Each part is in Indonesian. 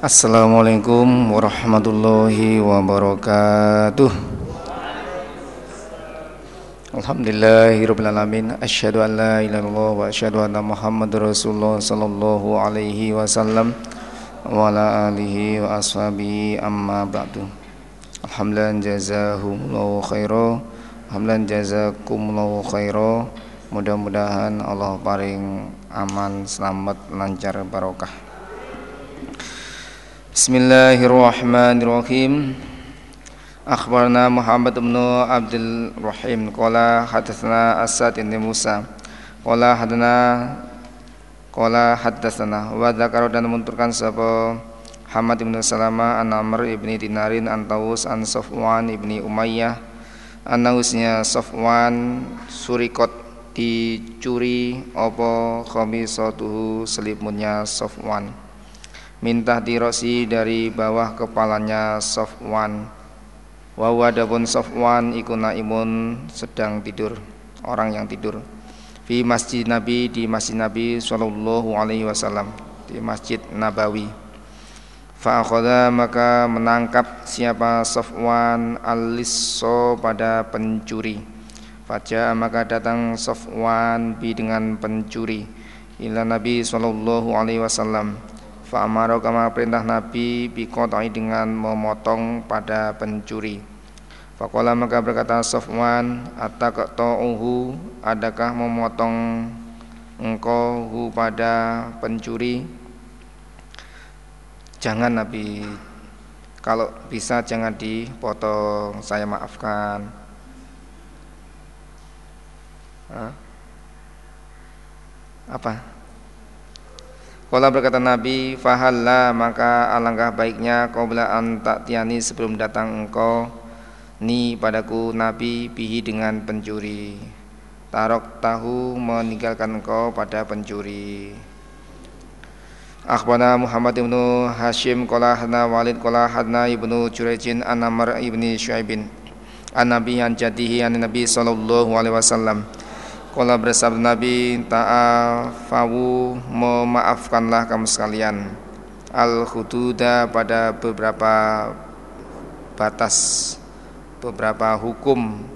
Assalamualaikum warahmatullahi wabarakatuh. Alhamdulillahirrabbilalamin Asyhadu an la ilaha illallah wa asyhadu anna muhammadur rasulullah sallallahu alaihi wasallam Wa ala alihi wa ashabihi amma ba'du. Alhamdulillah jazahumullahu khairah Alhamdulillah jazakumullahu khairah Mudah-mudahan Allah paling aman, selamat, lancar, barokah Bismillahirrahmanirrahim. Akhbarna Muhammad bin Abdul Rahim. Qala hadatsana Asad bin Musa. Qala hadana Qala hadatsana wa dzakara dan menunturkan sapa Hamad bin Salama an Amr ibni Dinarin an Tawus an Safwan ibni Umayyah. Anausnya Safwan surikot dicuri apa khamisatuhu selimutnya Safwan minta dirosi dari bawah kepalanya Sofwan. Wawa adapun Sofwan iku naimun sedang tidur orang yang tidur. Di masjid Nabi di masjid Nabi Shallallahu Alaihi Wasallam di masjid Nabawi. Fa'akhoda maka menangkap siapa Sofwan al-lisso pada pencuri. Fajar maka datang Sofwan bi dengan pencuri. Ila Nabi Shallallahu Alaihi Wasallam Fa'amaro kama perintah Nabi bikotai dengan memotong pada pencuri. Fakola maka berkata Sofwan Atakto'uhu Adakah memotong engkau hu pada pencuri Jangan Nabi Kalau bisa jangan dipotong Saya maafkan Hah? Apa? Kala berkata Nabi, "Fahalla maka alangkah baiknya qabla an ta'tiyani sebelum datang engkau ni padaku Nabi bihi dengan pencuri. Tarok tahu meninggalkan engkau pada pencuri." Akhbana Muhammad ibnu Hashim qala hadna Walid qala hadna ibnu Jurejin an Amr ibni Syuaibin an Nabi an jadihi an Nabi sallallahu alaihi wasallam Kala bersabda Nabi Ta'afawu Memaafkanlah kamu sekalian. Al-Hududa pada beberapa batas Beberapa hukum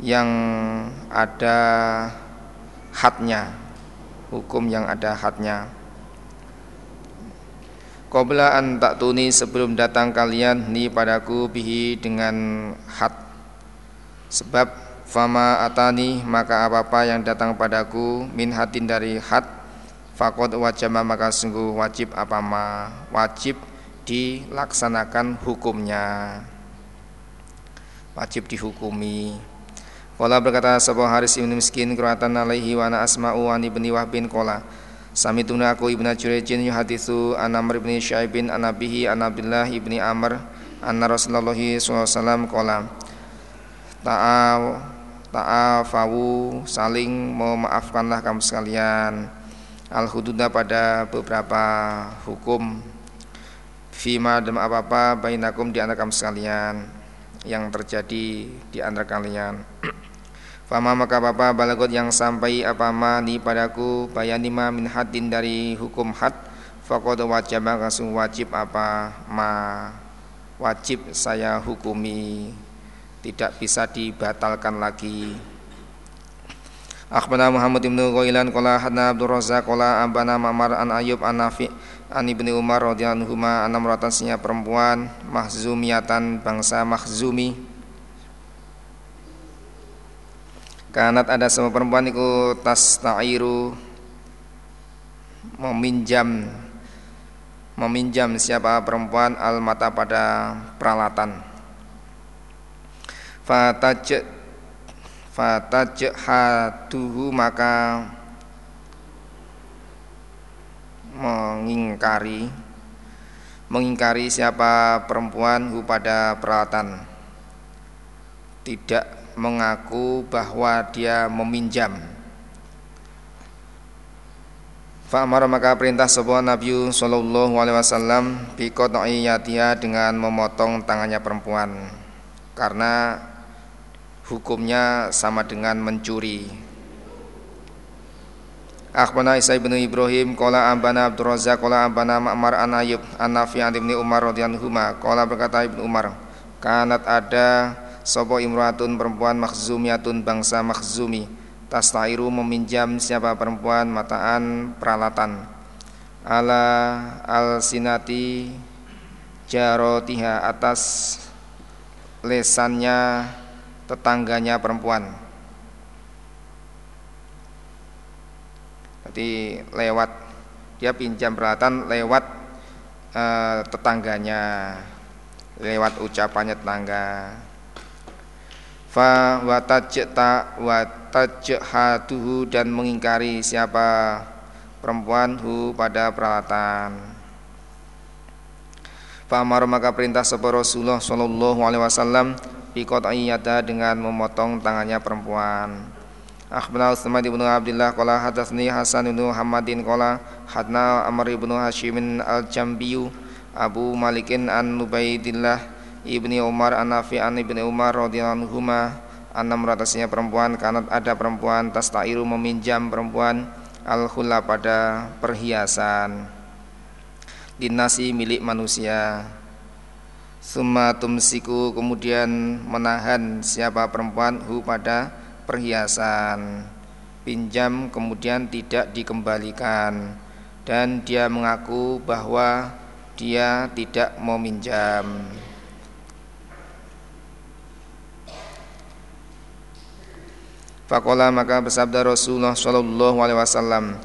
Yang ada hadnya Hukum yang ada hadnya. Qabla an tuni sebelum datang kalian Ni padaku bihi dengan had. Sebab Fama atani maka apa-apa yang datang padaku min hatin dari hat fakot wajama maka sungguh wajib apa ma wajib dilaksanakan hukumnya. Wajib dihukumi. Kala berkata sebuah Haris ibn Miskin Kuratan alaihi wa ana asma'u wa ibni wahbin Kala Samituna aku ibnu Jurejin yuhadithu an Amr ibni Syaibin an Nabihi an Abdullah ibni Amr Anna Rasulullah SAW Kala Ta'aw ta'afawu saling memaafkanlah kamu sekalian. Al hududa pada beberapa hukum. Fima dan apa-apa bainakum di antara kamu sekalian. Yang terjadi di antara kalian. Fama maka apa balagot yang sampai apa ma ni padaku bayanima min hadin dari hukum had Fakod wajib langsung wajib apa ma wajib saya hukumi tidak bisa dibatalkan lagi. Akhbarana Muhammad bin Ghailan qala hadna Abdul Razzaq qala abana Ma'mar an Ayub an Nafi an Ibnu Umar radhiyallahu anhu anna maratan perempuan mahzumiyatan bangsa mahzumi Kanat ada semua perempuan itu tas ta'iru meminjam meminjam siapa perempuan al mata pada peralatan fataj fatajhaduhu maka mengingkari mengingkari siapa perempuan hu pada peralatan. Tidak mengaku bahwa dia meminjam. Fa'amara maka perintah sebuah Nabi Sallallahu Alaihi Wasallam dengan memotong tangannya perempuan. Karena hukumnya sama dengan mencuri. Akhbana Isa bin Ibrahim Kola ambana Abdul Razak Kola ambana Ma'mar an Ayub An Nafi an Ibni Umar radhiyallahu Kola berkata Ibnu Umar Kanat ada Sopo imratun perempuan makhzumiyatun bangsa makhzumi Tastairu meminjam siapa perempuan mataan peralatan. Ala al-sinati jarotiha atas lesannya tetangganya perempuan Jadi lewat dia pinjam peralatan lewat uh, tetangganya, lewat ucapannya tetangga. Fa watajta watajhatuhu dan mengingkari siapa perempuan hu pada peralatan. Fa maka perintah sebuah Rasulullah sallallahu alaihi wasallam biqat'iyata dengan memotong tangannya perempuan. Akhbarana Utsman bin Abdullah qala hadatsani Hasan bin Muhammadin qala hadna Amr bin Hashim al-Jambiyu Abu Malikin an Nubaidillah ibni Umar an Nafi an ibni Umar radhiyallahu anhuma anna meratasnya perempuan kanat ada perempuan tastairu meminjam perempuan al pada perhiasan dinasi milik manusia Summa tumsiku kemudian menahan siapa perempuan hu pada perhiasan. Pinjam kemudian tidak dikembalikan. Dan dia mengaku bahwa dia tidak mau minjam. Fakola maka bersabda Rasulullah Shallallahu Alaihi Wasallam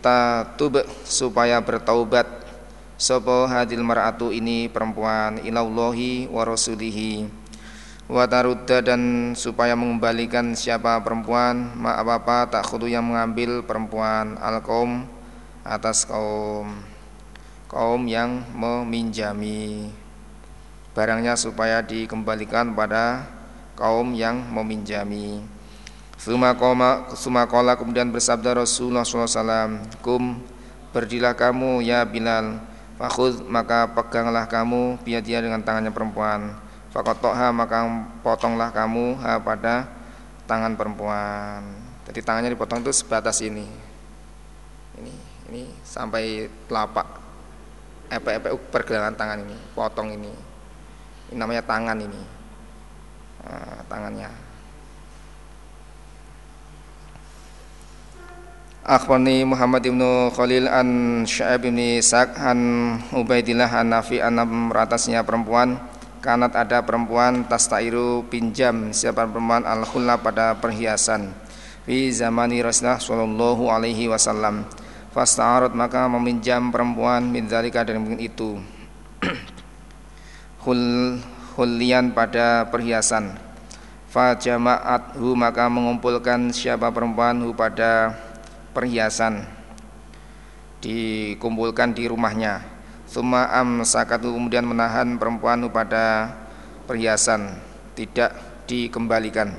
tatub supaya bertaubat sopo hadil mar'atu ini perempuan ilallahi wa rasulihi. Watarudda dan supaya mengembalikan siapa perempuan ma apa apa tak khudu yang mengambil perempuan al kaum atas kaum. Kaum yang meminjami. Barangnya supaya dikembalikan pada kaum yang meminjami. Sumakola kemudian bersabda Rasulullah SAW Kum berdilah kamu ya Bilal Fakhud maka peganglah kamu biar dia dengan tangannya perempuan Fakotokha maka potonglah kamu ha, pada tangan perempuan. Jadi tangannya dipotong itu sebatas ini. Ini ini sampai telapak epek-epek pergelangan tangan ini, potong ini. Ini namanya tangan ini. Nah, tangannya. Akhbarni Muhammad ibnu Khalil an Sya'ib ibn Sa'ad an Ubaidillah an Nafi an ratasnya perempuan. Kanat ada perempuan tastairu pinjam siapa perempuan? Al pada perhiasan. Fi zamani Rasulullah sallallahu alaihi wasallam. Fasta'arat maka meminjam perempuan min dzalika dari itu. Hul hulian pada perhiasan. Fa jama'athu maka mengumpulkan siapa perempuan hu pada perhiasan dikumpulkan di rumahnya Suma am sakatu kemudian menahan perempuan pada perhiasan tidak dikembalikan.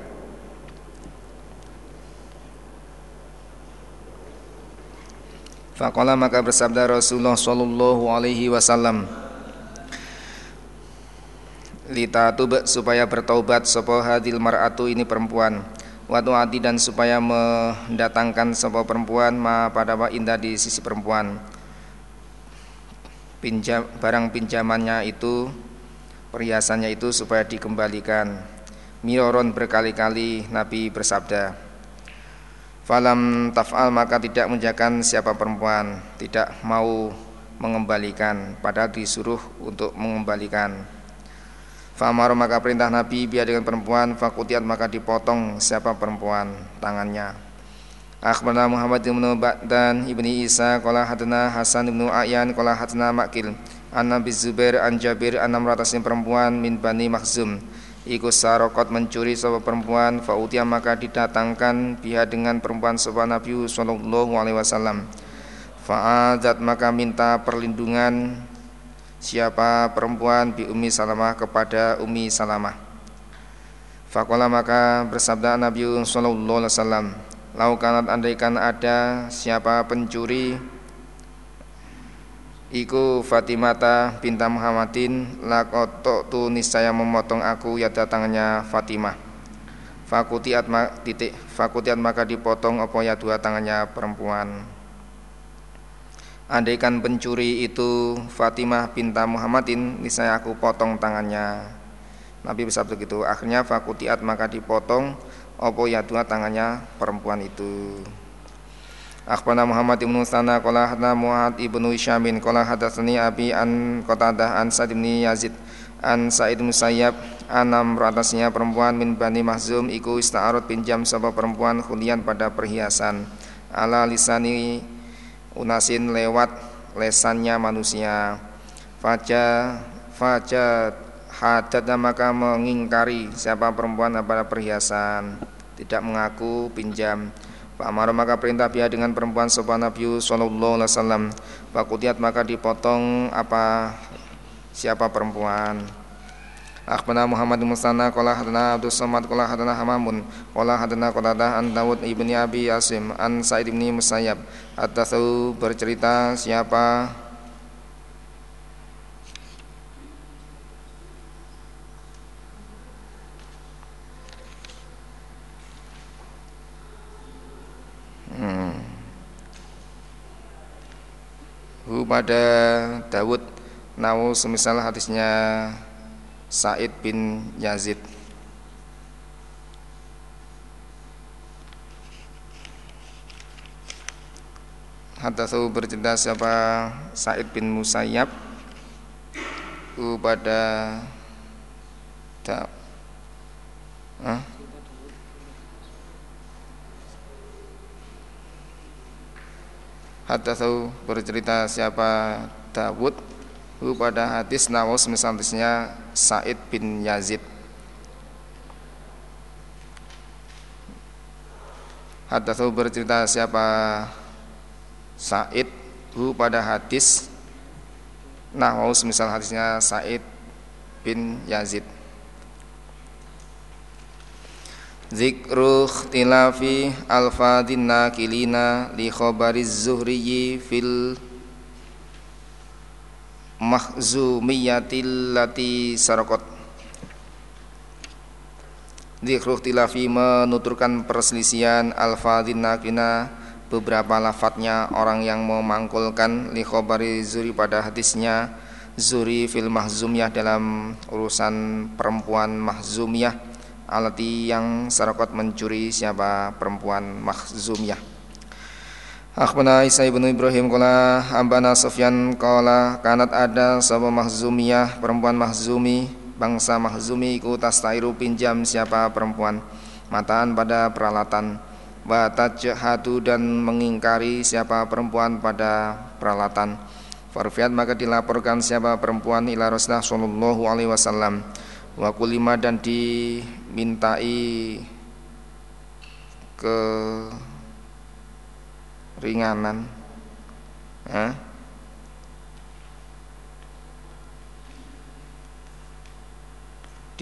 Fakola maka bersabda Rasulullah Shallallahu Alaihi Wasallam Lita tubek supaya bertaubat sopo hadil mar'atu ini perempuan Watu adi dan supaya mendatangkan sopo perempuan ma pada wa indah di sisi perempuan. Pinjam barang pinjamannya itu perhiasannya itu supaya dikembalikan. Miroron berkali-kali Nabi bersabda falam taf'al maka tidak menjakan siapa perempuan tidak mau mengembalikan padahal disuruh untuk mengembalikan Famar maka perintah Nabi biar dengan perempuan fakutiat maka dipotong siapa perempuan tangannya. Akhbarana Muhammad bin Ba'dan ibni Isa qala hadana Hasan bin A'yan qala hadana Makil an Nabi Zubair an Jabir an ratasnya perempuan min Bani Makhzum. Iku sarokot mencuri sebuah perempuan Fa'utia maka didatangkan pihak dengan perempuan sebuah Nabi Sallallahu alaihi wasallam. Fa'adat maka minta perlindungan Siapa perempuan bi Umi Salamah kepada Umi Salamah? Fakola maka bersabda Nabi Sallallahu alaihi wasallam Laukanat andaikan ada siapa pencuri Iku Fatimata binta Muhammadin Lakotok tu niscaya memotong aku ya tangannya Fatimah. Fakutiat titik Fakutiat maka dipotong apa ya dua tangannya perempuan Andaikan pencuri itu Fatimah pinta Muhammadin Niscaya aku potong tangannya. Nabi bisa begitu. Akhirnya fakutiat maka dipotong. Apa ya dua tangannya? Perempuan itu. Akhbarana Muhammad ibn Sana Qala hadna Mu'ad ibnu Isyamin Qala hadatsani Abi an Qatadah an Sa'id ibn Yazid An Sa'id Musayyab Anam ratasnya perempuan min Bani Mahzum Iku ista'arut pinjam sebuah perempuan Khulian pada perhiasan. Ala lisani unasin lewat lesannya manusia. Faja Faja hadat maka mengingkari siapa perempuan pada perhiasan. Tidak mengaku pinjam. Pak Amar maka perintah dia dengan perempuan sopan Nabi Sallallahu Alaihi Wasallam. Fakutiat maka dipotong apa siapa perempuan Akhbana Muhammad bin Musanna Qala hadana Abdul Samad Qala hadana Hamamun Qala hadana Qatadah An Dawud ibni Abi Yasim An Sa'id ibni Musayyab. At-Tathu bercerita siapa? Hmm. Hu pada Dawud Nawu semisal hadisnya Said bin Yazid. Hadatsu bercerita siapa? Said bin Musayyab. Pada tak Hah? Hadatsu bercerita siapa? Dawud. Pada hadis nawas misalnya Said bin Yazid. Hadatsu bercerita siapa? Said hu pada hadis. Nawas misal hadisnya Said bin Yazid. Zikru ikhtilafi alfadin nakilina li khabariz zuhriyi fil mahzumiyatil lati sarakot. Zikru ikhtilafi menuturkan perselisihan alfadin nakilina beberapa lafadznya orang yang memangkulkan li khabari zuri pada hadisnya zuri fil mahzumiyah dalam urusan perempuan mahzumiyah alati yang sarakot mencuri siapa perempuan Makhzumiyah Akhbana Isa ibnu Ibrahim kala ambana Sofyan kala kanat ada sama Makhzumiyah perempuan Makhzumi bangsa Makhzumi iku tastairu pinjam siapa perempuan. Mataan pada peralatan. Jahatu dan mengingkari siapa perempuan pada peralatan. Farfiat maka dilaporkan siapa perempuan ila Rasulullah sallallahu alaihi wasallam. Wa kulima dan dimintai ke ringanan eh?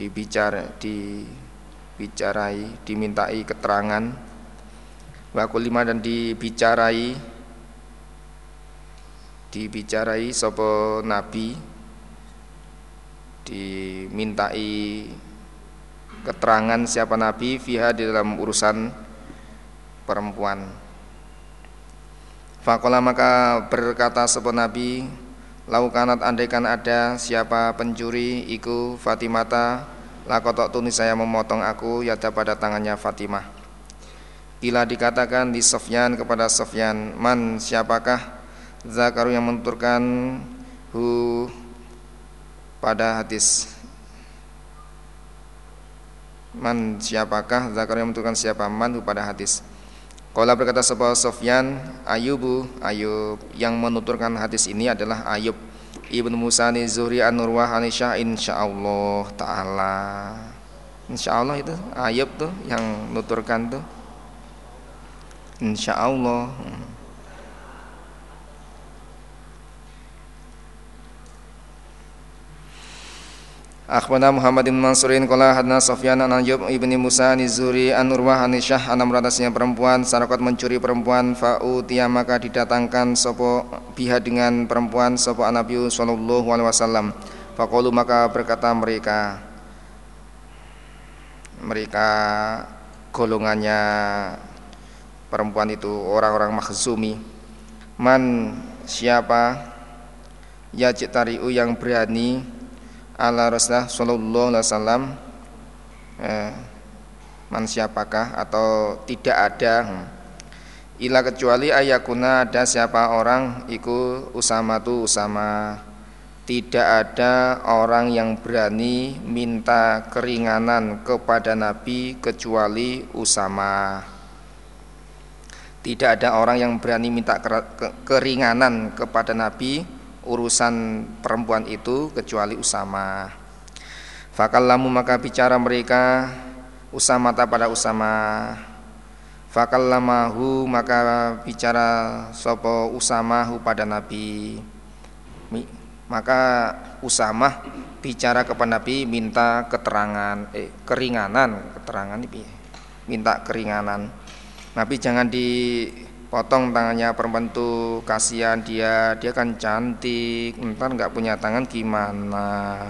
dibicara dibicarai dimintai keterangan. Wa kulima dan dibicarai. Dibicarai sopo nabi. Dimintai keterangan siapa nabi fiha di dalam urusan perempuan Fakola maka berkata sebuah nabi Laukanat andaikan ada siapa pencuri iku Fatimata Lakotok tunis saya memotong aku Yada pada tangannya Fatimah. Bila dikatakan di Sofyan kepada Sofyan Man siapakah Zakaru yang menenturkan Hu pada hadis? Man siapakah zakar yang menentukan siapa? Man pada hadis Kalau berkata sebuah Sofyan Ayubu Ayub yang menuturkan hadis ini adalah Ayub Ibnu Musa Zuhri an Nurwah Anisha insyaallah taala. Insyaallah itu Ayub tuh yang nuturkan tuh. Insyaallah. Hmm. Akhbarana Muhammad bin Mansurin qala hadna Sufyan an Ayyub ibni Musa an Zuri an Urwah an Syah anam ratasnya perempuan sarakot mencuri perempuan fa'utiya maka didatangkan sopo biha dengan perempuan sopo Nabi sallallahu alaihi wasallam. Faqalu maka berkata mereka mereka golongannya perempuan itu orang-orang makhzumi. Man siapa? Ya tariu yang berani ala Rasulullah sallallahu alaihi wasallam eh, man siapakah atau tidak ada hmm. ila kecuali ayakuna ada siapa orang iku usama tu usama tidak ada orang yang berani minta keringanan kepada Nabi kecuali Usama. Tidak ada orang yang berani minta keringanan kepada Nabi urusan perempuan itu kecuali Usama. Fakallamu maka bicara mereka Usama pada Usama. Fakallamahu maka bicara sopo Usamahu pada Nabi maka Usamah bicara kepada Nabi minta keterangan eh keringanan keterangan ini minta keringanan Nabi jangan dipotong tangannya perempuan itu kasihan dia. Dia kan cantik. Ntar nggak punya tangan gimana?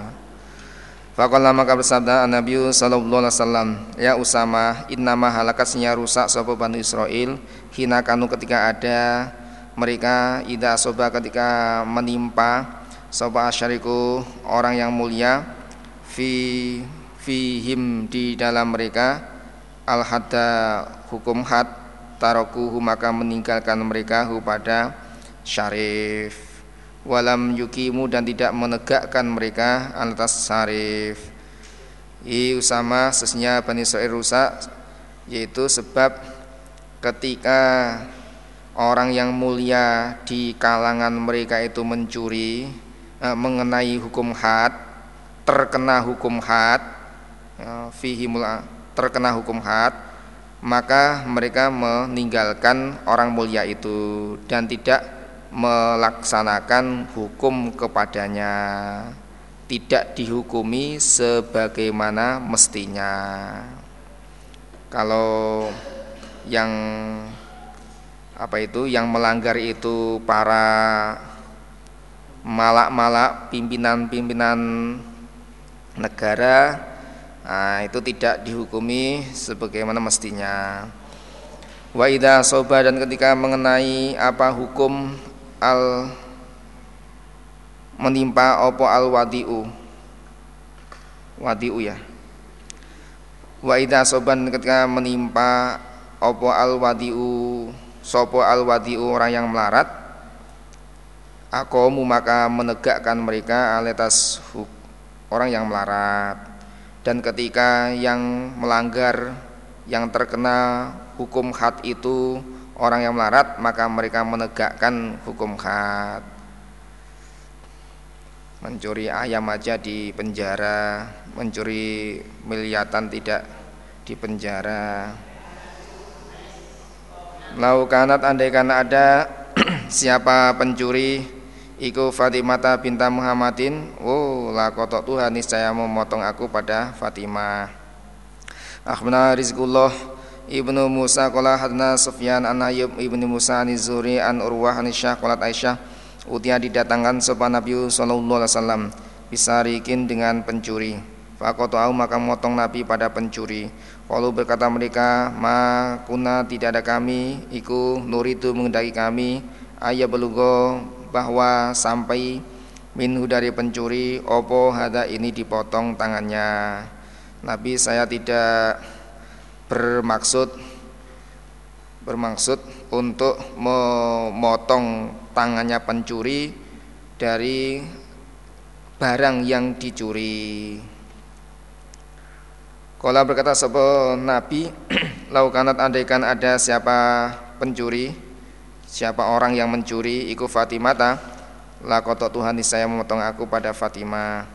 Fakallah maka bersabda Nabi Sallallahu Alaihi Wasallam Ya Usama Innama halakasnya rusak Sopo Bani Israel Hina kanu ketika ada Mereka Ida soba ketika menimpa Soba asyariku orang yang mulia fi fihim di dalam mereka al hadda hukum had tarokuhu maka meninggalkan mereka hu pada syarif. Walam yukimu dan tidak menegakkan mereka atas syarif. I usama sesnya Bani Israel rusak yaitu sebab ketika orang yang mulia di kalangan mereka itu mencuri Eh, mengenai hukum had terkena hukum had ya, fihimul terkena hukum had maka mereka meninggalkan orang mulia itu dan tidak melaksanakan hukum kepadanya. Tidak dihukumi sebagaimana mestinya. Kalau yang apa itu yang melanggar itu para malak-malak pimpinan-pimpinan negara nah, itu tidak dihukumi sebagaimana mestinya. Wa idza soba dan ketika mengenai apa hukum al menimpa opo al wadiu. Wadiu ya. Wa idza soban ketika menimpa opo al wadiu sopo al wadiu orang yang melarat Akomu maka menegakkan mereka aletas orang yang melarat dan ketika yang melanggar yang terkena hukum had itu orang yang melarat maka mereka menegakkan hukum had. Mencuri ayam aja di penjara mencuri miliatan tidak di penjara. Laukanat andaikan ada siapa pencuri Iku Fatimata binta Muhammadin. Oh lakotok Tuhan saya memotong aku pada Fatimah. Akhbana Rizkullah Ibnu Musa Kola hadna Sufyan an Ayub Ibnu Musa an Zuri an Urwah an Isyah Kolat Aisyah Utia didatangkan sopan Nabi Sallallahu Alaihi Wasallam Bisarikin dengan pencuri. Fakoto'au maka motong Nabi pada pencuri. Kalau berkata mereka Ma kuna tidak ada kami Iku nuritu mengendaki kami. Ayah belugo bahwa sampai minhu dari pencuri opo hada ini dipotong tangannya Nabi saya tidak bermaksud bermaksud untuk memotong tangannya pencuri dari barang yang dicuri. Kala berkata sebuah Nabi, laukanat andaikan ada siapa pencuri Siapa orang yang mencuri iku Fatimata Lakoto Tuhan saya memotong aku pada Fatimah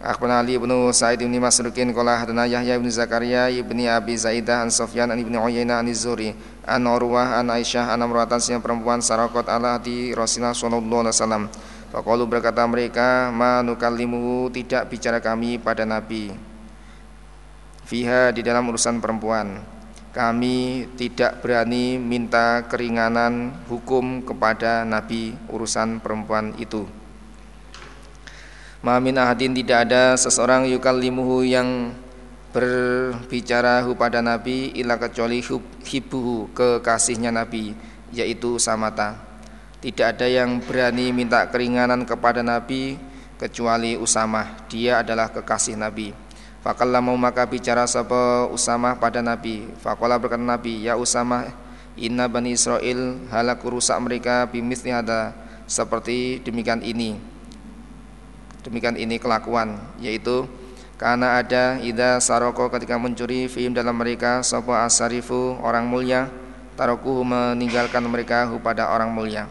Akhbarana Ali bin Sa'id bin Masrukin qala hadana Yahya bin Zakaria ibni Abi Zaidah an Sufyan an ibni Uyainah an Zuri an Urwah an Aisyah an amratan siang perempuan sarakot ala di Rasulullah sallallahu alaihi wasallam. Faqalu berkata mereka ma nukallimu tidak bicara kami pada Nabi. Fiha di dalam urusan perempuan kami tidak berani minta keringanan hukum kepada Nabi urusan perempuan itu. Mamin ahadin tidak ada seseorang yukallimuhu yang berbicara pada Nabi ila kecuali hibuhu kekasihnya Nabi yaitu Samata. Tidak ada yang berani minta keringanan kepada Nabi kecuali Usamah dia adalah kekasih Nabi Fakallamu maka bicara sapa Usamah pada Nabi? Fakola berkata Nabi ya Usamah Inna Bani Israel halaku rusak mereka bimisli ada seperti demikian ini demikian ini kelakuan yaitu karena ada ida saroko ketika mencuri film dalam mereka sopo asarifu orang mulia taroku meninggalkan mereka pada orang mulia.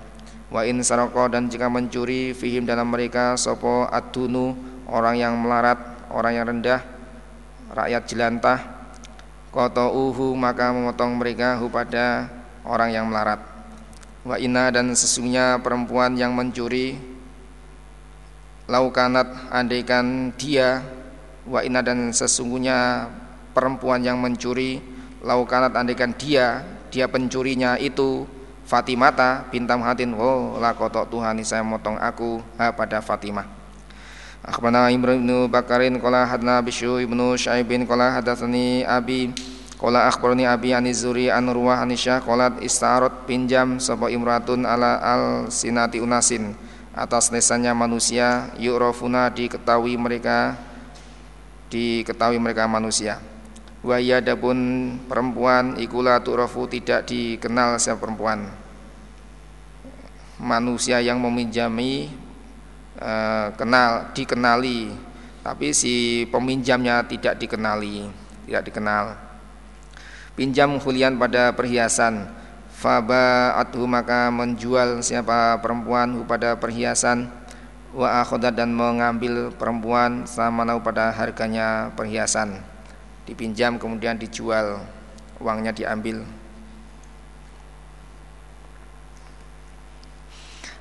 Wa in saroko dan jika mencuri fihim dalam mereka sopo adunu orang yang melarat orang yang rendah rakyat jelantah koto uhu maka memotong mereka pada orang yang melarat. Wa inna dan sesungguhnya perempuan yang mencuri laukanat andaikan dia wa inna dan sesungguhnya perempuan yang mencuri laukanat andaikan dia dia pencurinya itu Fatimata bintam hatin oh lakotok Tuhan saya motong aku ha pada Fatimah Akhbarana Imran bin Bakarin qala hadna Bisyu ibnu Syaibin qala hadatsani Abi Qala akhbarani Abi Anizuri an Ruwah qalat istarot pinjam sapa imratun ala al sinati unasin atas lesannya manusia yu'rafuna diketahui mereka diketahui mereka manusia. Wa pun perempuan ikula tu'rafu tidak dikenal siapa perempuan. Manusia yang meminjami uh, kenal dikenali. Tapi si peminjamnya tidak dikenali tidak dikenal. Pinjam hulian pada perhiasan. Faba athu maka menjual siapa perempuan pada perhiasan. Wa akhodat dan mengambil perempuan sama pada harganya perhiasan. Dipinjam kemudian dijual. Uangnya diambil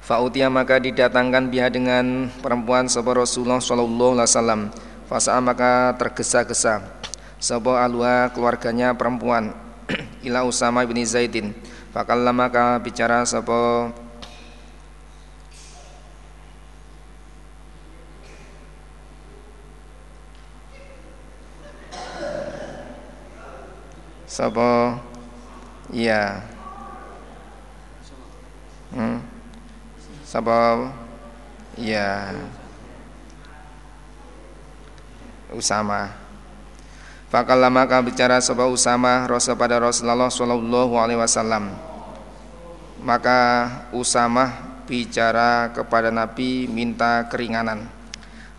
Fa'utia maka didatangkan biha dengan perempuan sahabat Rasulullah Sallallahu Alaihi Wasallam. Fasa maka tergesa-gesa. Sebuah alua keluarganya perempuan. Ila Usama bin Zaidin. Fakallama ka bicara sapa sapa iya. Hmm sapa iya Usama Fakallama maka bicara sebab Usama Rasul pada Rasulullah Shallallahu Alaihi Wasallam. Maka Usama bicara kepada Nabi minta keringanan.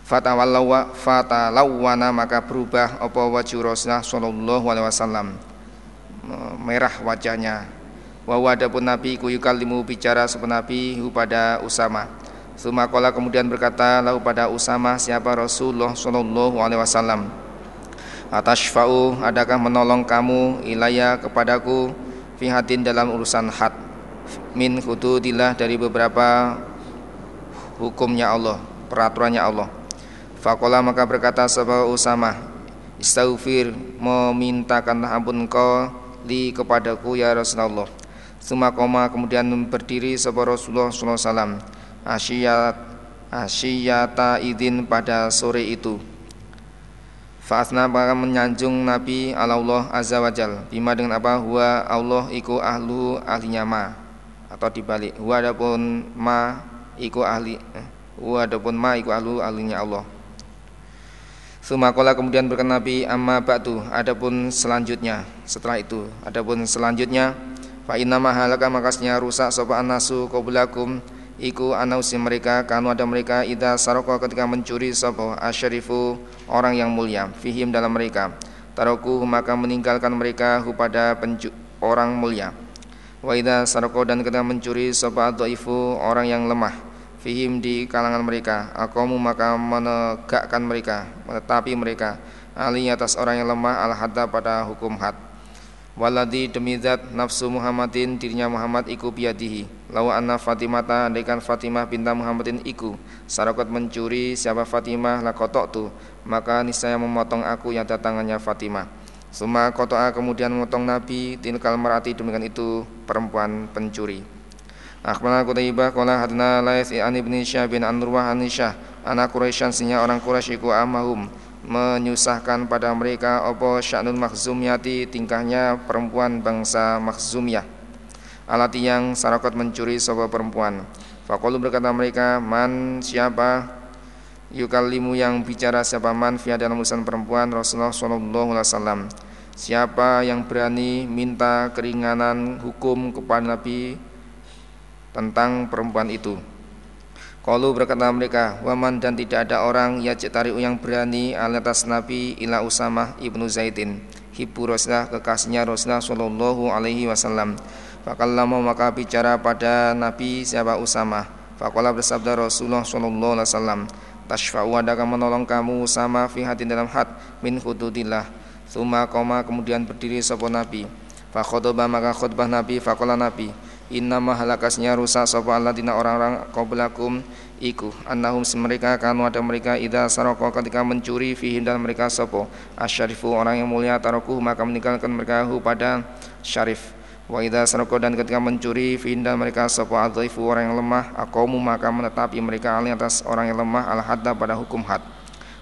Fatawalawa fatalawana maka berubah apa wajah Rasulullah Shallallahu Alaihi Wasallam merah wajahnya. Wa pun Nabi kuyukalimu bicara sepenuh Nabi pada Usama. Sumakola kemudian berkata lalu pada Usama siapa Rasulullah Shallallahu Alaihi Wasallam? Atashfa'u adakah menolong kamu ilaya kepadaku Fihatin dalam urusan had? Min hududillah dari beberapa hukumnya Allah Peraturannya Allah. Fakola maka berkata sebuah Usama Istaghfir memintakan ampun kau li kepadaku ya Rasulullah Sumakoma kemudian berdiri sebuah Rasulullah SAW Asyiyat Asyiyata idin pada sore itu. Fa'asna maka menyanjung Nabi Allah Azza wa Jal. Bima dengan apa? Huwa Allah iku ahlu ahlinya ma. Atau dibalik. Huwa adapun ma iku ahli eh, Huwa adapun ma iku ahlu ahlinya Allah. Sumakola kemudian berkata Nabi Amma ba'du. Adapun selanjutnya Setelah itu. Adapun selanjutnya Fa inna mahalaka makasnya rusak Sopa anasu qoblakum Iku anausi mereka kanu ada mereka ida saroko ketika mencuri sopo asyarifu orang yang mulia fihim dalam mereka. Taroku maka meninggalkan mereka pada orang mulia. Wa ida saroko dan ketika mencuri sopo ifu orang yang lemah fihim di kalangan mereka. Akomu maka menegakkan mereka menetapi mereka. Ali atas orang yang lemah al hadda pada hukum had Waladi demi zat nafsu Muhammadin dirinya Muhammad iku biadihi Lawa anna Fatimata andaikan Fatimah binta Muhammadin iku Sarakot mencuri siapa Fatimah lakotok tu. Maka niscaya memotong aku yang datangannya Fatimah. Suma kotoa kemudian memotong Nabi Tilkal marati demikian itu perempuan pencuri. Akhbarana Qutaibah Qala hadna Lais an ibni Syah bin Anisyah Anak Quraisyan sinya orang Quraisy iku amahum menyusahkan pada mereka apa sya'nul makhzumiyati tingkahnya perempuan bangsa makhzumiyah. Alati yang sarakat mencuri sebuah perempuan. Faqalu berkata mereka man siapa? Yukalimu yang bicara siapa man fi dalam urusan perempuan Rasulullah wasallam. Siapa yang berani minta keringanan hukum kepada Nabi tentang perempuan itu Qalu berkata mereka, waman dan tidak ada orang yajtari'u yang berani atas Nabi ila Usamah ibnu Zaidin. Hibu Rasulullah kekasihnya Rasulullah sallallahu alaihi wasallam. Fakallama maka bicara pada Nabi siapa Usamah. Fakallah bersabda Rasulullah sallallahu alaihi wasallam, Tashfa'u adakah menolong kamu Usamah fi hatin dalam hat min hududillah. Suma koma kemudian berdiri sapa Nabi. Fakhotbah maka khutbah Nabi faqala Nabi Inna mahalakasnya rusak sapa alladzina orang-orang qablakum iku. Annahum mereka kanu ada mereka idza saraka ketika mencuri fihim dan mereka sapa? Asyarifu orang yang mulia tarokuh maka meninggalkan mereka hu pada syarif. Wa idza saraka dan ketika mencuri fihim dan mereka sapa? Adzaifu orang yang lemah aqamu maka menetapi mereka alih atas orang yang lemah al hadda pada hukum had.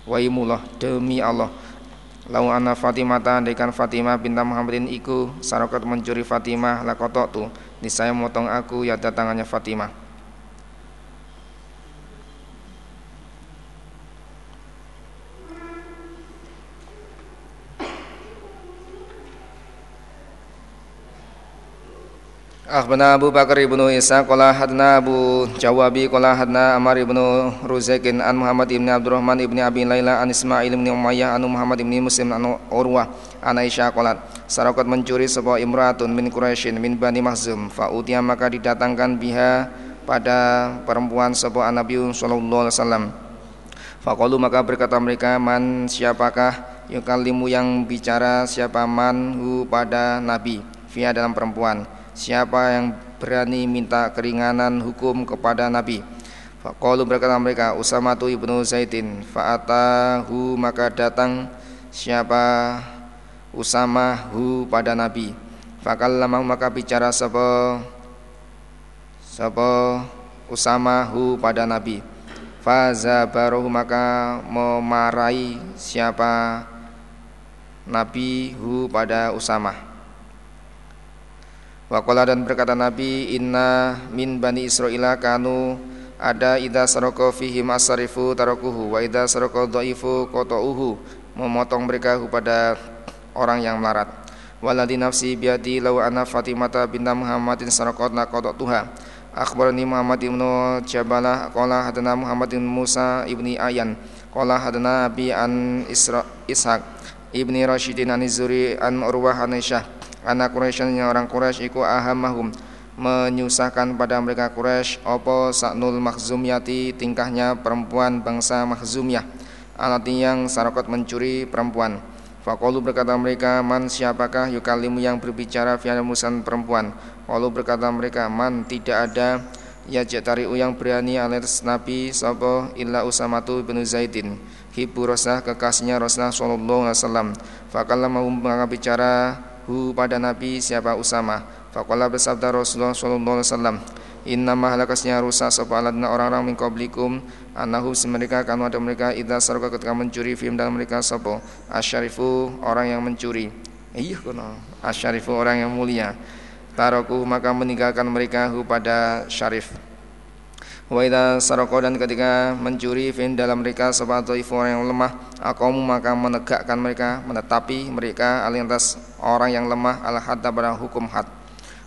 Wa imullah demi Allah. Lau anna Fatimah andaikan Fatimah binta Muhammadin iku sarokat mencuri Fatimah lakotok tu niscaya memotong aku ya tangannya Fatimah Ibnu Isa Qala hadna Abu Jawabi Qala hadna Amar ibnu Ruzekin An Muhammad ibni Abdurrahman ibni Abi Layla An Ismail ibni Umayyah An Muhammad ibni Muslim An Urwah An Aisyah Qalat Sarakat mencuri sebuah imratun min Quraisyin min Bani Mahzum Fa'utia maka didatangkan biha pada perempuan sebuah Nabi Sallallahu Alaihi Wasallam. Faqalu maka berkata mereka Man siapakah yukalimu yang bicara siapa man hu pada Nabi? Via dalam perempuan siapa yang berani minta keringanan hukum kepada Nabi? Faqalu berkata mereka Usama tu ibnu Zaidin Fa'atahu maka datang siapa? Usama hu pada Nabi. Fakallama maka bicara sapa sapa Usama hu pada Nabi. Fazabaruhu maka memarahi siapa? Nabi hu pada Usama Wakola dan berkata Nabi Inna min bani Israel kanu ada ida saroko fihim asarifu tarokuhu wa ida saroko doifu kotouhu memotong mereka kepada orang yang melarat. Waladi nafsi biadi lau ana fatimata binta muhammadin sarokot nakotok tuha akhbarani muhammad ibnu jabalah kola hadana muhammad ibnu musa ibni ayan kola hadana abi an isra ishaq ibni rashidin an izuri an urwah an isyah anak Quraisy orang Quraisy iku ahamahum menyusahkan pada mereka Quraisy. Opo saknul makhzumiyati tingkahnya perempuan bangsa makhzumiyah. Alati yang sarakot mencuri perempuan. Fakolu berkata mereka man siapakah yukalimu yang berbicara via musan perempuan? Walu berkata mereka man tidak ada Ya jatari'u yang berani atas Nabi Sopo illa Usamatu bin Zaidin. Hibu Rasulullah kekasihnya Rasulullah Sallallahu Alaihi Wasallam. Fakallah mau bicara hu pada Nabi siapa Usama. Faqala bersabda Rasulullah sallallahu alaihi wasallam Inna mahalakasnya rusak sapa aladna orang-orang min qablikum annahu mereka kan ada mereka idza sarqa ketika mencuri film dalam mereka sapa asyarifu orang yang mencuri. Iya kono. Asyarifu orang yang mulia. Taroku maka meninggalkan mereka hu pada syarif Wa idza dan ketika mencuri fin dalam mereka sepatu orang yang lemah Aqamu maka menegakkan mereka menetapi mereka alintas orang yang lemah al hadda pada hukum had.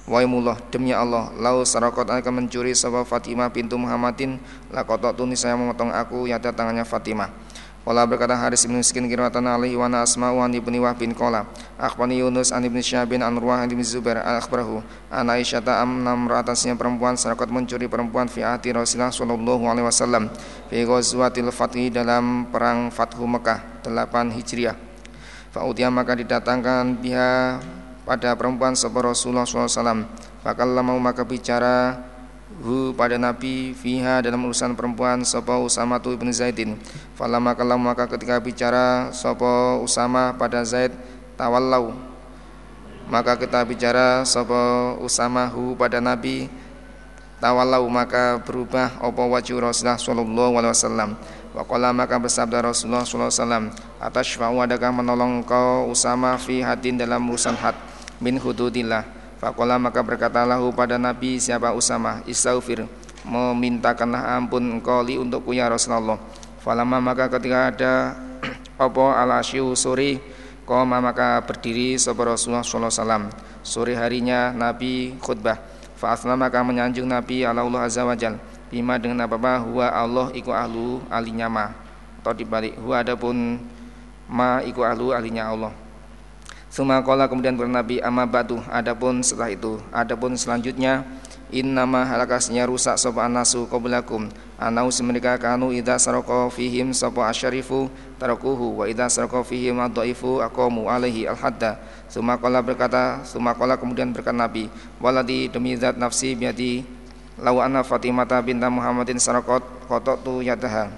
Waimullah demi Allah lau sarakot akan mencuri sebab Fatimah pintu Muhammadin lakotok tunis saya memotong aku yang tangannya Fatimah Qala berkata Haris bin Miskin kiratan alaihi wa asma wa ibni Wahbin qala akhbani Yunus an ibni Syabin an Ruwah an ibni Zubair akhbarahu an Aisyah ta'am atasnya perempuan serakat mencuri perempuan fi ahdi Rasulullah sallallahu alaihi wasallam fi ghazwatil fathi dalam perang Fathu Mekah 8 Hijriah. Fa maka didatangkan biha pada perempuan sebuah Rasulullah wasallam. Fakallama maka bicara hu pada Nabi fiha dalam urusan perempuan sapa Usama tu ibnu Zaidin. Falama kalam maka ketika bicara sapa Usama pada Zaid tawallau. Maka kita bicara sapa Usama hu pada Nabi tawallau. Maka berubah apa wajhu Rasulullah sallallahu alaihi wasallam. Waqala maka bersabda Rasulullah SAW Atas adakah menolong kau Usama fi hadin dalam urusan had Min hududillah Faqala maka berkatalah pada Nabi siapa Usama Istaghfir. Memintakanlah ampun engkau li untukku ya Rasulullah. Falama maka ketika ada Opo ala syiu suri Koma maka berdiri Sopo Rasulullah SAW Sore harinya Nabi khutbah. Fa'asna maka menyanjung Nabi ala Allah Azza wa Jalla bima dengan apa-apa huwa Allah iku ahlu alinya ma. Atau dibalik huwa adapun ma iku ahlu alinya Allah Suma kola kemudian bernabi amma batu adapun setelah itu adapun selanjutnya innama halakasnya rusak sapa anasu qablakum. Anau semereka kanu idza saraka fihim sapa asyarifu tarakuhu wa idza saraka fihim adhaifu aqamu alaihi alhadda. Suma kola berkata suma kola kemudian berkata nabi waladi demi zat nafsi biadi Lau anna Fatimata binta Muhammadin sarakot kotok tu yadaha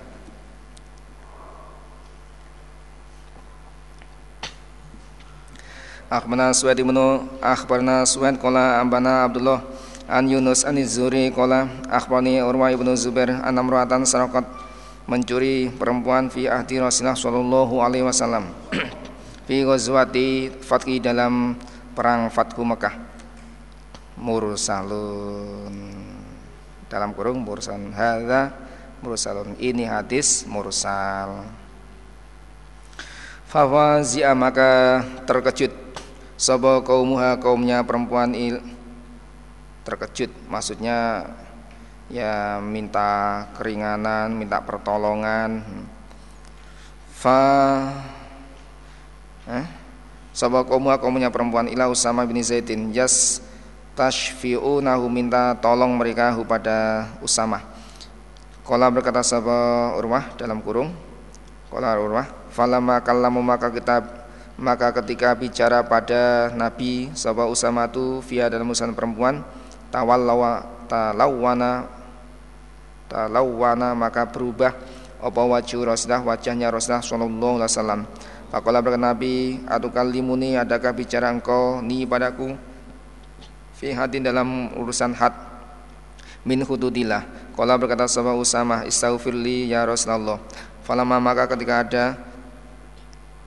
Akhbarna Suwaid ibnu Akhbarna Suwaid Kola Ambana Abdullah An Yunus An Zuri Kola Akhbarni Urwa ibnu Zubair An Amruatan sarakot Mencuri perempuan fi ahdi Rasulullah Sallallahu Alaihi Wasallam Fi ghazwati Fatki dalam perang Fatku Mekah Mursalun dalam kurung mursan hadza mursalun ini hadis mursal Fawazia maka terkejut Sobo kaumuha kaumnya perempuan il terkejut. Maksudnya ya minta keringanan minta pertolongan. Fa eh? Sobo kaumuha kaumnya perempuan ila Usama bin Zaidin. Jas tashfi'unahu minta tolong mereka pada Usama. Kala berkata sahabat Urwah dalam kurung. Kala Urwah Falama kallamu maka kita maka ketika bicara pada Nabi sahabat Usama itu via dalam urusan perempuan tawallawa talawwana talawwana maka berubah apa wajhu Rasulullah wajahnya Rasulullah sallallahu alaihi wasallam. Faqala berkata Nabi, "Atukallimuni adakah bicara engkau ni padaku?" fi hadin dalam urusan had min hududillah Kala berkata sahabat Usama Istaghfirli ya Rasulullah Falama maka ketika ada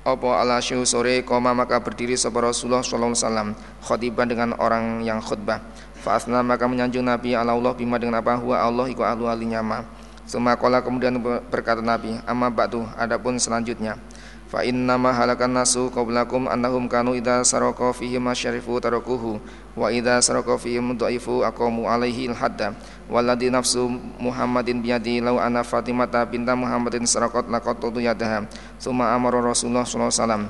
Apa ala syuh sore Koma maka berdiri sahabat Rasulullah Sallallahu Alaihi Khotiban dengan orang yang khutbah. Fa'asna maka menyanjung Nabi ala Allah Bima dengan apa? Huwa Allah iku ahlu alinyama Suma kola kemudian berkata Nabi Amma ba'du adapun selanjutnya Fa inna ma halakan nasu qablakum annahum kanu idza saraka fihi masyarifu tarakuhu wa idza saraka fihi mudhaifu aqamu alaihi al-hadda walladhi nafsu Muhammadin biyadi law ana Fatimata binta Muhammadin sarakat laqattu yadaha summa amara Rasulullah sallallahu alaihi wasallam.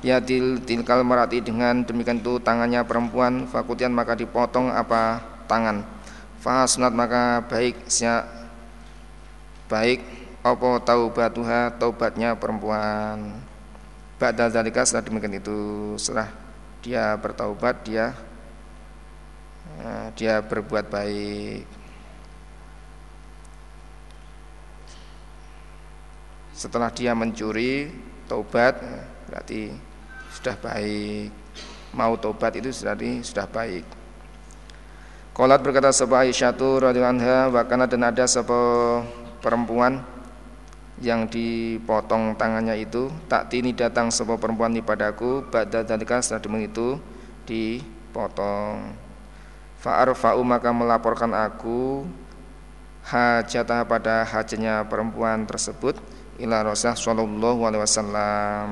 Yadil tilkal marati dengan demikian itu tangannya perempuan fakutian maka dipotong apa tangan. Fahasunat maka baik siap baik apa taubatuha taubatnya perempuan. Ba'da zalika setelah demikian itu setelah dia bertaubat dia eh, dia berbuat baik. Setelah dia mencuri taubat berarti sudah baik. Mau taubat itu berarti sudah baik. Kolat berkata sebuah Aisyah radhiyallahu anha wakana dan ada sebuah perempuan yang dipotong tangannya itu tak tini datang sebuah perempuan di padaku ba'da dalika setelah demikian itu dipotong. Fa'arfa'u maka melaporkan aku hajatah pada hajatnya perempuan tersebut ila Rasulullah sallallahu alaihi wasallam.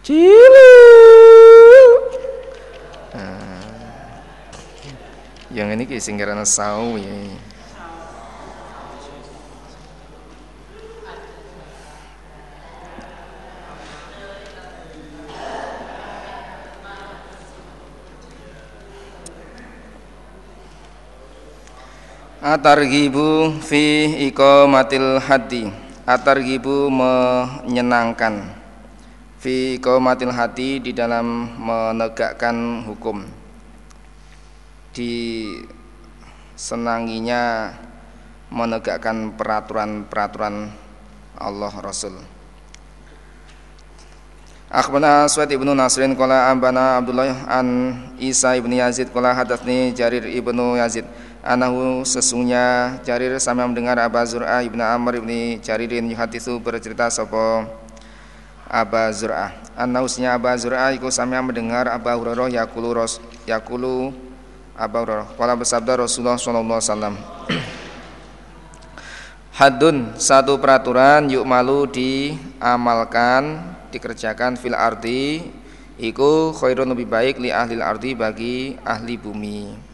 Cilu. Nah, yang ini kisah karena sau ya Atargibu fi iqamatil hati Atargibu menyenangkan. Fi iqamatil hati di dalam menegakkan hukum. Di senanginya menegakkan peraturan-peraturan Allah Rasul. Akhbarana Suhaid ibnu Nasrin qala ambana Abdullah an Isa ibnu Yazid qala hadatsni Jarir ibnu Yazid anahu sesungguhnya Jarir sama mendengar Aba Zur'ah ibnu Amr ibnu Jaririn yuhaditsu bercerita sapa Aba Zur'ah. Annausnya Aba Zur'ah iku sami mendengar Aba Hurairah yaqulu ros yaqulu Aba Hurairah. Qala bersabda Rasulullah wasallam Hadun satu peraturan yuk malu diamalkan dikerjakan fil ardi iku khairun lebih baik li ahli ardi bagi ahli bumi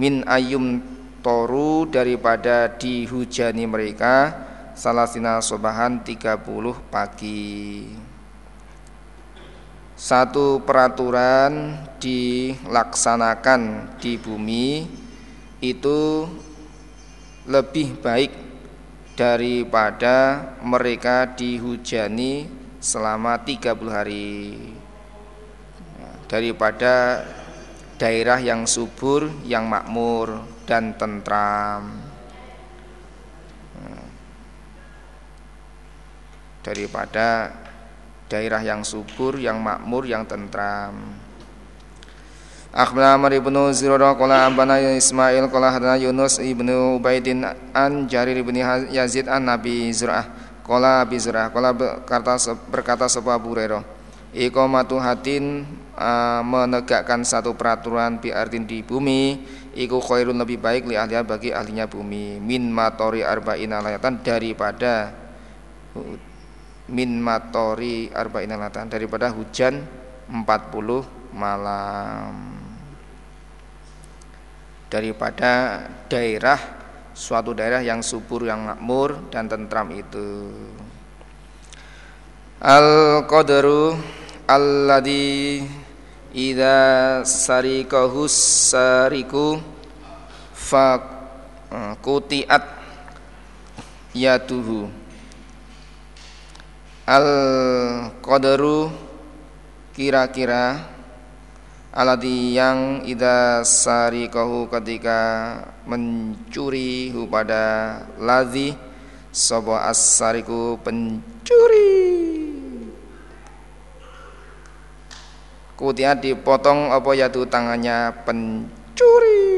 min ayum toru daripada dihujani mereka. Salasina sobahan 30 pagi. Satu peraturan dilaksanakan di bumi itu lebih baik daripada mereka dihujani selama 30 hari. Daripada daerah yang subur, yang makmur dan tentram. Daripada daerah yang subur, yang makmur, yang tentram. Akhbarana Amr ibnu Zirara qala ambana Ismail qala hadana Yunus ibnu Ubaidin an Jarir ibni Yazid an Nabi Zur'ah Kola Abi Zurah, kola berkata, berkata sebuah Abu Hurairah Iqamatu hatin uh, menegakkan satu peraturan biartin di bumi Iku khairun lebih baik li ahliya bagi ahlinya bumi. Min matori arba'ina layatan daripada Min matori arba'ina layatan daripada hujan 40 malam. Daripada daerah suatu daerah yang subur yang makmur dan tentram itu. Al qadaru alladhi idza sarikahu sariku fa kutiat yatuhu al qadaru kira-kira alati yang ida sarikahu ketika mencuri pada ladhi sobo asariku pencuri kemudian dipotong apa yaitu tangannya? Pencuri.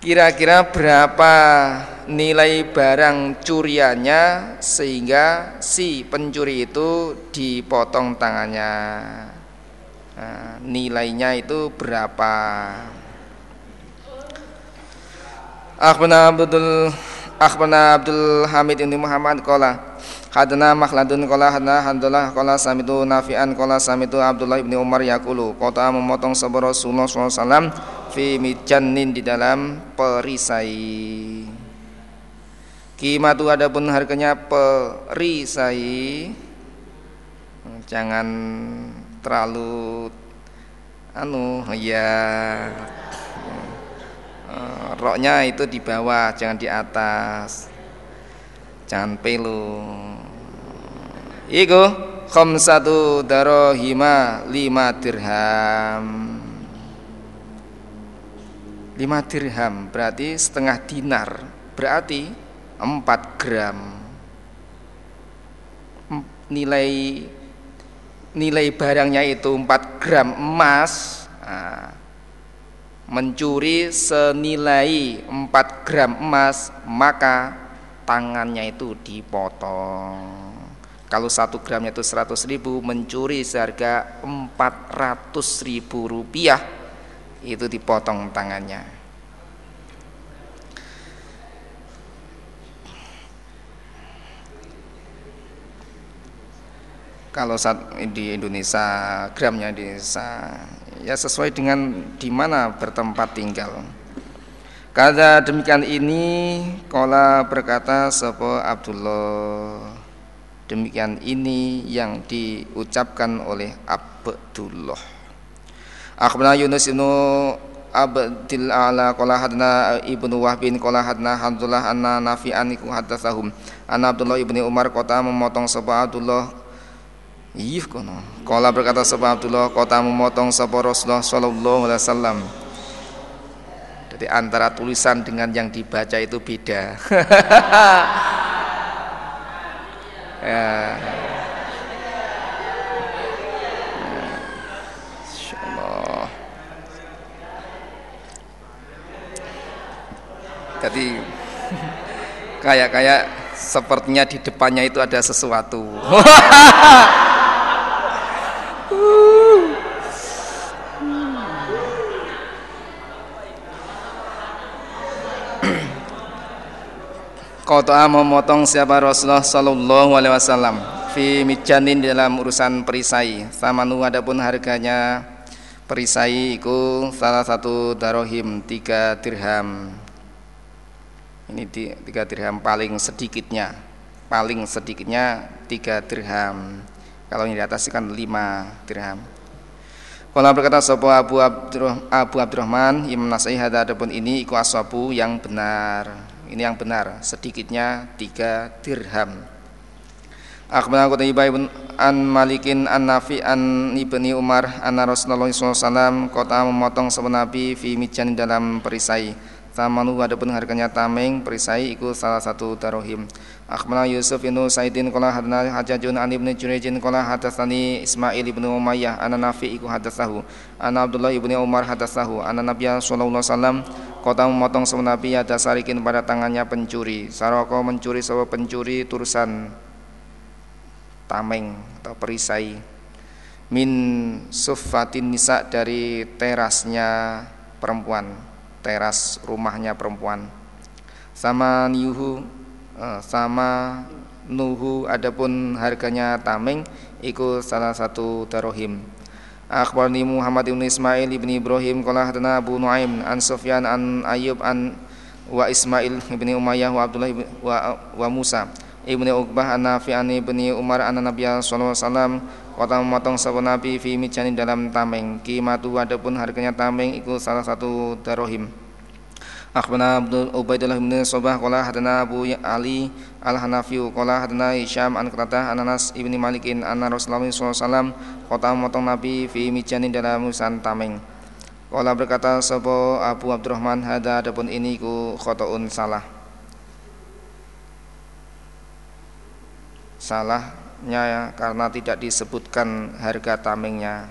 Kira-kira berapa nilai barang curiannya sehingga si pencuri itu dipotong tangannya? Nah, nilainya itu berapa? Akhbarana Abdul Akhbarana Abdul Hamid bin Muhammad qala Hadana Makhladun qala hadana Hamdullah qala samitu Nafi'an qala samitu Abdullah bin Umar yaqulu kota memotong sabar Rasulullah SAW fi mijannin di dalam perisai. Kimatu adapun harganya perisai. Jangan terlalu anu ya roknya itu di bawah jangan di atas jangan pelu iku khamsatu darohima lima dirham. Lima dirham berarti setengah dinar. Berarti empat gram. Nilai nilai barangnya itu empat gram emas. Nah, mencuri senilai 4 gram emas maka tangannya itu dipotong kalau satu gramnya itu 100 ribu mencuri seharga 400 ribu rupiah itu dipotong tangannya kalau saat di Indonesia gramnya di Indonesia ya sesuai dengan di mana bertempat tinggal. Kata demikian ini Kola berkata Sopo Abdullah Demikian ini yang diucapkan oleh Abdullah Akhbarana Yunus ibnu Abdil ala Kola hadna ibnu Wahbin Kola hadna Abdullah anna nafi'an iku hadasahum Anna Abdullah ibni Umar kota memotong Sopo Abdullah Iya kono. Kala berkata sapa Abdullah kota memotong sapa Rasulullah sallallahu alaihi wasallam. Jadi antara tulisan dengan yang dibaca itu beda. ya. Jadi kayak-kayak sepertinya di depannya itu ada sesuatu. Kotoa memotong siapa Rasulullah Sallallahu Alaihi Wasallam fi mijanin dalam urusan perisai. Sama nu adapun harganya perisai itu salah satu darohim tiga dirham. Ini tiga dirham paling sedikitnya paling sedikitnya tiga dirham. Kalau ini di atas kan lima dirham. Kalau berkata sopo Abu, Abdur, Abu Abdurrahman Imam Nasai ada adapun ini iku aswabu yang benar ini yang benar sedikitnya tiga dirham. Akhbarana Qutaibah ibn an Malikin an Nafi an Ibni Umar anna Rasulullah SAW kota memotong sebuah nabi fi mijan dalam perisai Tamanu adapun harganya tameng perisai iku salah satu darohim Akhbarana Yusuf ibn Saidin qala hadna Hajjajun an ibni Jurejin qala hadatsani Ismail ibn Umayyah anna Nafi iku hadatsahu anna Abdullah ibni Umar hadatsahu anna Nabiya sallallahu alaihi wasallam kota memotong sebuah nabi ada sarikin pada tangannya pencuri. Saroko mencuri sebuah pencuri turusan tameng atau perisai. Min sufatin nisa dari terasnya perempuan teras rumahnya perempuan. Sama niuhu eh, sama nuhu adapun harganya tameng ikut salah satu darohim Akhbarni Muhammad ibn Ismail ibn Ibrahim Qala hadana Abu Nuaim An Sufyan an Ayyub an Wa Ismail ibn Umayyah wa Abdullah ibn, wa, wa Musa Ibni Uqbah an Nafi an Ibni Umar an Nabiya sallallahu alaihi wasallam Kota memotong sabun Nabi fi mijani dalam tameng. Kimatu adapun harganya tameng itu salah satu darohim. Akhbana Abdul Ubaidullah bin Sobah Qala hadana Abu Ali Al-Hanafiyu Qala hadana Hisham an Qatah Ananas ibni Malikin anna Rasulullah SAW Kota memotong Nabi fi mijani dalam urusan tameng. Qala berkata Sopo Abu Abdurrahman Hada adapun ini ku khotoun salah. Salahnya ya, karena tidak disebutkan harga tamengnya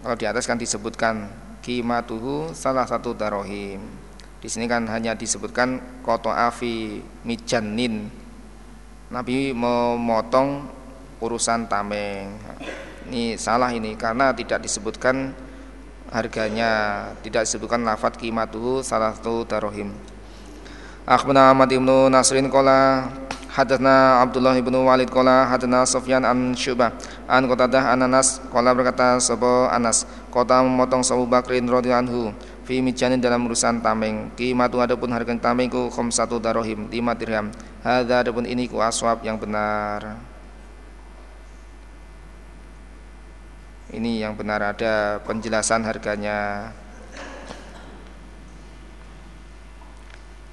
Kalau di atas kan disebutkan kimatuhu salah satu darohim. Di sini kan hanya disebutkan koto afi mijanin. Nabi memotong urusan tameng. Ini salah ini karena tidak disebutkan harganya, tidak disebutkan lafat kimatuhu salah satu darohim. Akhbarana Ahmad ibnu Nasrin kola Hadatsna Abdullah ibnu Walid qala hadatsna Sufyan an Syu'bah an Qatadah an Anas qala berkata sapa Anas kota memotong Abu Bakrin radhiyallahu anhu fi mijanin dalam urusan tameng. Qimatu adapun harga tameng ku khamsatu darahim 5 dirham. Hadza adapun ini ku aswab yang benar. Ini yang benar ada penjelasan harganya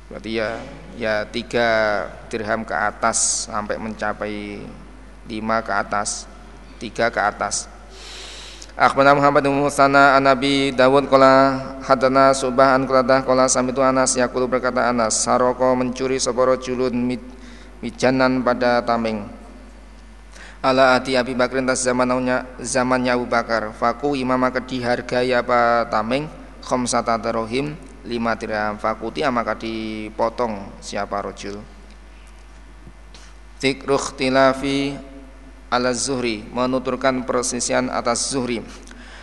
berarti ya ya tiga dirham ke atas sampai mencapai lima ke atas tiga ke atas. Akhbarana Muhammad bin Musana an Nabi Dawud qala hadana Subah an Qatadah qala samitu Anas yaqulu berkata Anas saroko mencuri sapa julun mijanan pada tameng. Ala ati Abi Bakrin tas zamannya zamannya Abu Bakar. Faku imam maka dihargai apa tameng? Khamsata darahim lima dirham fakuti maka dipotong siapa rojul. Zikru tilafi ala zuhri menuturkan persisian atas zuhri.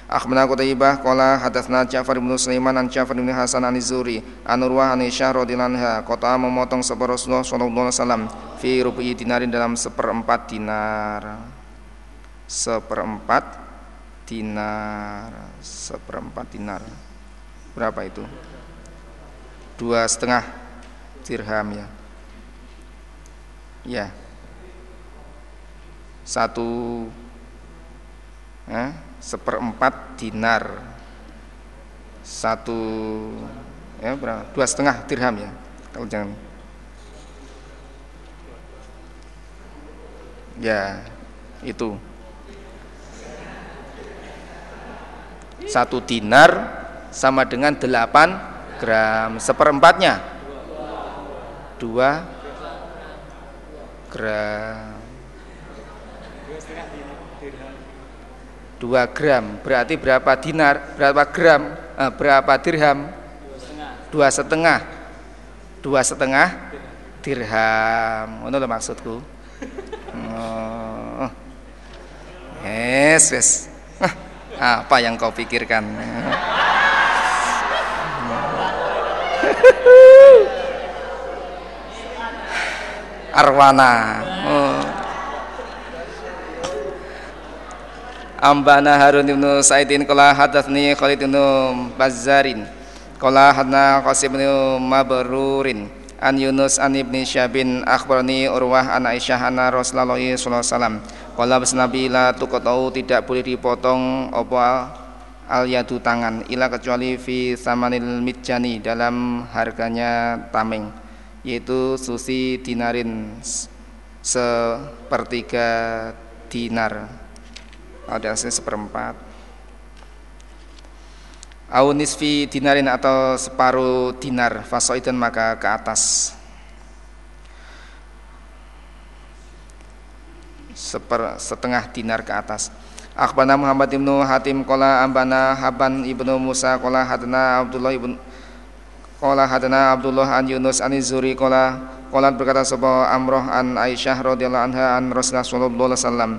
Akhbarana Qutaibah qala hadatsna Ja'far bin Sulaiman an Ja'far bin Hasan an Zuhri an Urwah an Aisyah radhiyallahu anha qata memotong sapa Rasulullah sallallahu alaihi wasallam fi rubi dinarin dalam seperempat dinar. Seperempat dinar. Seperempat dinar. Berapa itu dua setengah dirham ya. Ya. Satu eh, seperempat dinar. Satu ya berapa? Dua setengah dirham ya kalau jangan. Ya itu. Satu dinar sama dengan delapan gram seperempatnya. Dua gram. Dua gram. Berarti berapa dinar berapa gram eh, berapa dirham? Dua setengah. Dua setengah dirham. Ngono lho maksudku? Oh. yes yes. Apa yang kau pikirkan arwana oh. Ambana Harun ibn Sa'idin qala hadatsni Khalid ibn Bazzarin qala hadna Qasim ibn Mabrurin an Yunus an ibni Syabin akhbarani Urwah an Aisyah anna Rasulullah sallallahu alaihi wasallam qala Nabi la tidak boleh dipotong apa al yadu tangan ila kecuali fi samanil mitjani dalam harganya tameng yaitu susi dinarin sepertiga dinar. Ada seperempat. Au nisfi dinarin atau separuh dinar fasoidan maka ke atas. Seper, setengah dinar ke atas Akhbana Muhammad ibnu Hatim Kola Ambana Haban ibnu Musa Kola Hadana Abdullah ibnu Kola Hadana Abdullah an Yunus an Zuri Kola Kola berkata sebuah Amroh an Aisyah radhiyallahu anha an Rasulullah sallallahu alaihi wasallam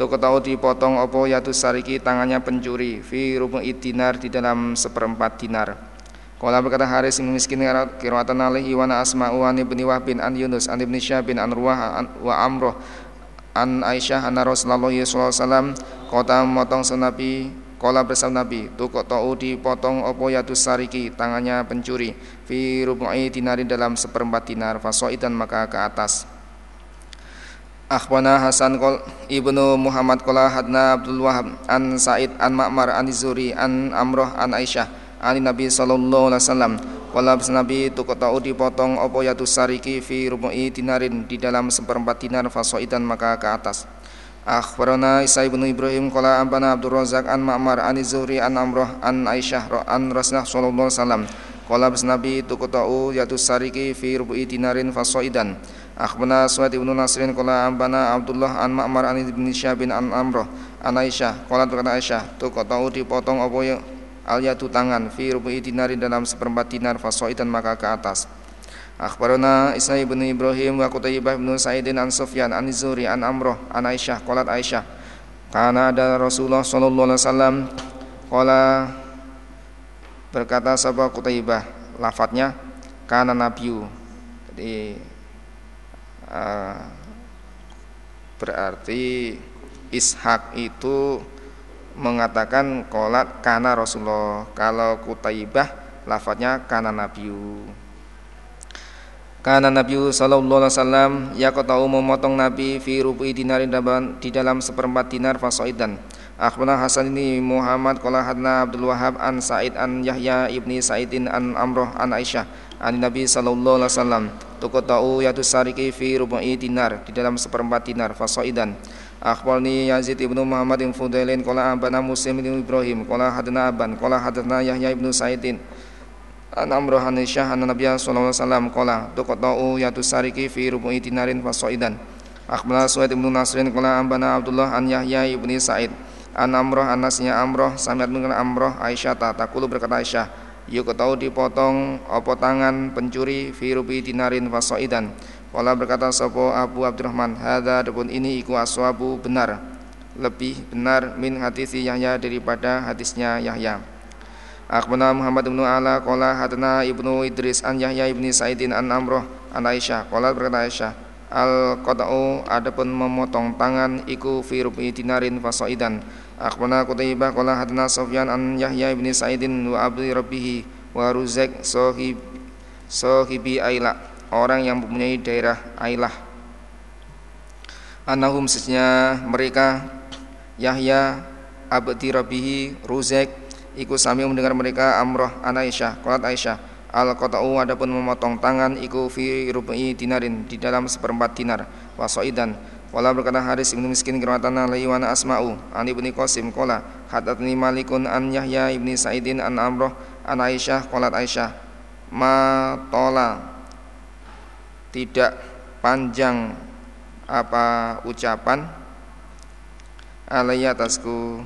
Toko tahu dipotong opo yatu sariki tangannya pencuri fi rubu'i dinar di dalam seperempat dinar. Kala berkata Haris yang miskin kirwatan alaihi wa asma'u an ibni Wahbin an Yunus an ibni Syabin an Ruwah wa Amroh an Aisyah an Rasulullah SAW kota motong senabi Kala bersama Nabi Tukok tahu dipotong opo yatu sariki tangannya pencuri fi rubu'i dinari dalam seperempat dinar fasoidan maka ke atas. Akhwana Hasan kol ibnu Muhammad kola hadna Abdul Wahab an Said an Ma'mar an Zuri an Amroh an Aisyah an Nabi sallallahu alaihi wasallam Kala Nabi tukotau dipotong opo yatu sariki fi rubu'i dinarin di dalam seperempat dinar fasoidan maka ke atas. Akhbarana Isa ibnu Ibrahim kola ambana Abdul Razak an Ma'mar an Zuri an Amroh an Aisyah an Rasulullah sallallahu alaihi wasallam. Kala Nabi tukotau yatu sariki fi rubu'i dinarin fasoidan. Akhbana Suhaid ibn Nasrin Kala ambana Abdullah an Ma'mar an ibn Syabin an Amroh an Aisyah. Kala berkata Aisyah Tukotau dipotong apa ya Al-yatu tangan Fi rubu'i dinari dalam seperempat dinar Fasoidan maka ke atas. Akhbarana Isa ibn Ibrahim wa Qutaybah ibn Sa'idin an Sufyan an Zuri an Amroh an Aisyah Qalat Aisyah Karena ada Rasulullah sallallahu alaihi wasallam? Qala berkata sahabat Qutaybah lafadznya karena nabiu jadi Eh, berarti Ishak itu mengatakan kolat karena Rasulullah. Kalau Kutaibah lafadznya karena Nabiu karena Nabi Sallallahu Alaihi Wasallam ya kau tahu memotong Nabi fi rubu'i dinarin di dalam seperempat dinar fasoidan. Akhbarana Hasan ini Muhammad qala hadna Abdul Wahab an Said an Yahya ibni Saidin an Amroh an Aisyah an Nabi sallallahu alaihi wasallam. Tuqta'u yatu sariki fi rubu'i dinar di dalam seperempat dinar fasoidan Akhbarni Yazid ibnu Muhammad ibn Fudailin qala abana Muslim ibn Ibrahim qala hadana aban qala hadana Yahya ibnu Saidin. An Amr an Aisyah an Nabi sallallahu alaihi wasallam qala tuqta'u yatu sariki fi rubu'i dinarin fasoidan Akhbarna Suhaid ibnu Nasrin qala abana Abdullah an Yahya ibni Said. An Amroh an Nasnya Amroh samiat mengenai Amroh Aisyah takulu berkata Aisyah yuk dipotong opo tangan pencuri fi rubi dinarin fasoidan Wala berkata sopo Abu Abdurrahman Hada adapun ini iku aswabu benar Lebih benar min hadisi Yahya daripada hadisnya Yahya. Akhbana Muhammad ibnu Ala Kola hadana ibnu Idris An Yahya ibni Saidin an Amroh An Aisyah. Kola berkata Aisyah Al qata'u adapun memotong tangan iku fi rubi dinarin fasoidan. Akhbarana Qutaibah qala hadana Sufyan an Yahya bin Sa'idin wa Abdi Rabbih wa Ruzak sahib sahibi Aila orang yang mempunyai daerah Ailah. Anahum sesnya mereka Yahya Abdi Rabbih Ruzak iku sami mendengar mereka amroh an Aisyah qalat Aisyah al qata'u adapun memotong tangan iku fi rubai dinarin di dalam seperempat dinar wasoidan. Wala berkata Haris ibnu Miskin kirwatan alaihi wa asma'u an ibni Qasim qala hadatni Malikun an Yahya ibni Sa'idin an Amroh an Aisyah qalat Aisyah ma tola tidak panjang apa ucapan. Alaiya atasku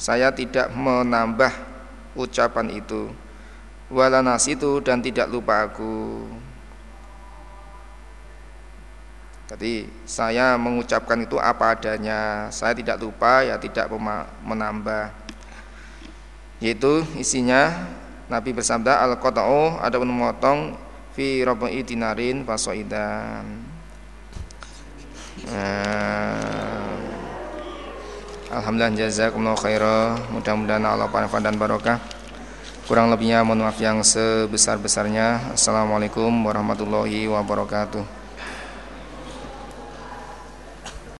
saya tidak menambah ucapan itu. Wala nasitu dan tidak lupa aku. Jadi saya mengucapkan itu apa adanya. Saya tidak lupa ya tidak menambah. Yaitu isinya Nabi bersabda al qata'u ada memotong fi rabai dinarin fasoidan uh, Alhamdulillah jazakumullah khairah mudah-mudahan Allah panfaat dan barokah Kurang lebihnya mohon maaf yang sebesar-besarnya. Assalamualaikum warahmatullahi wabarakatuh.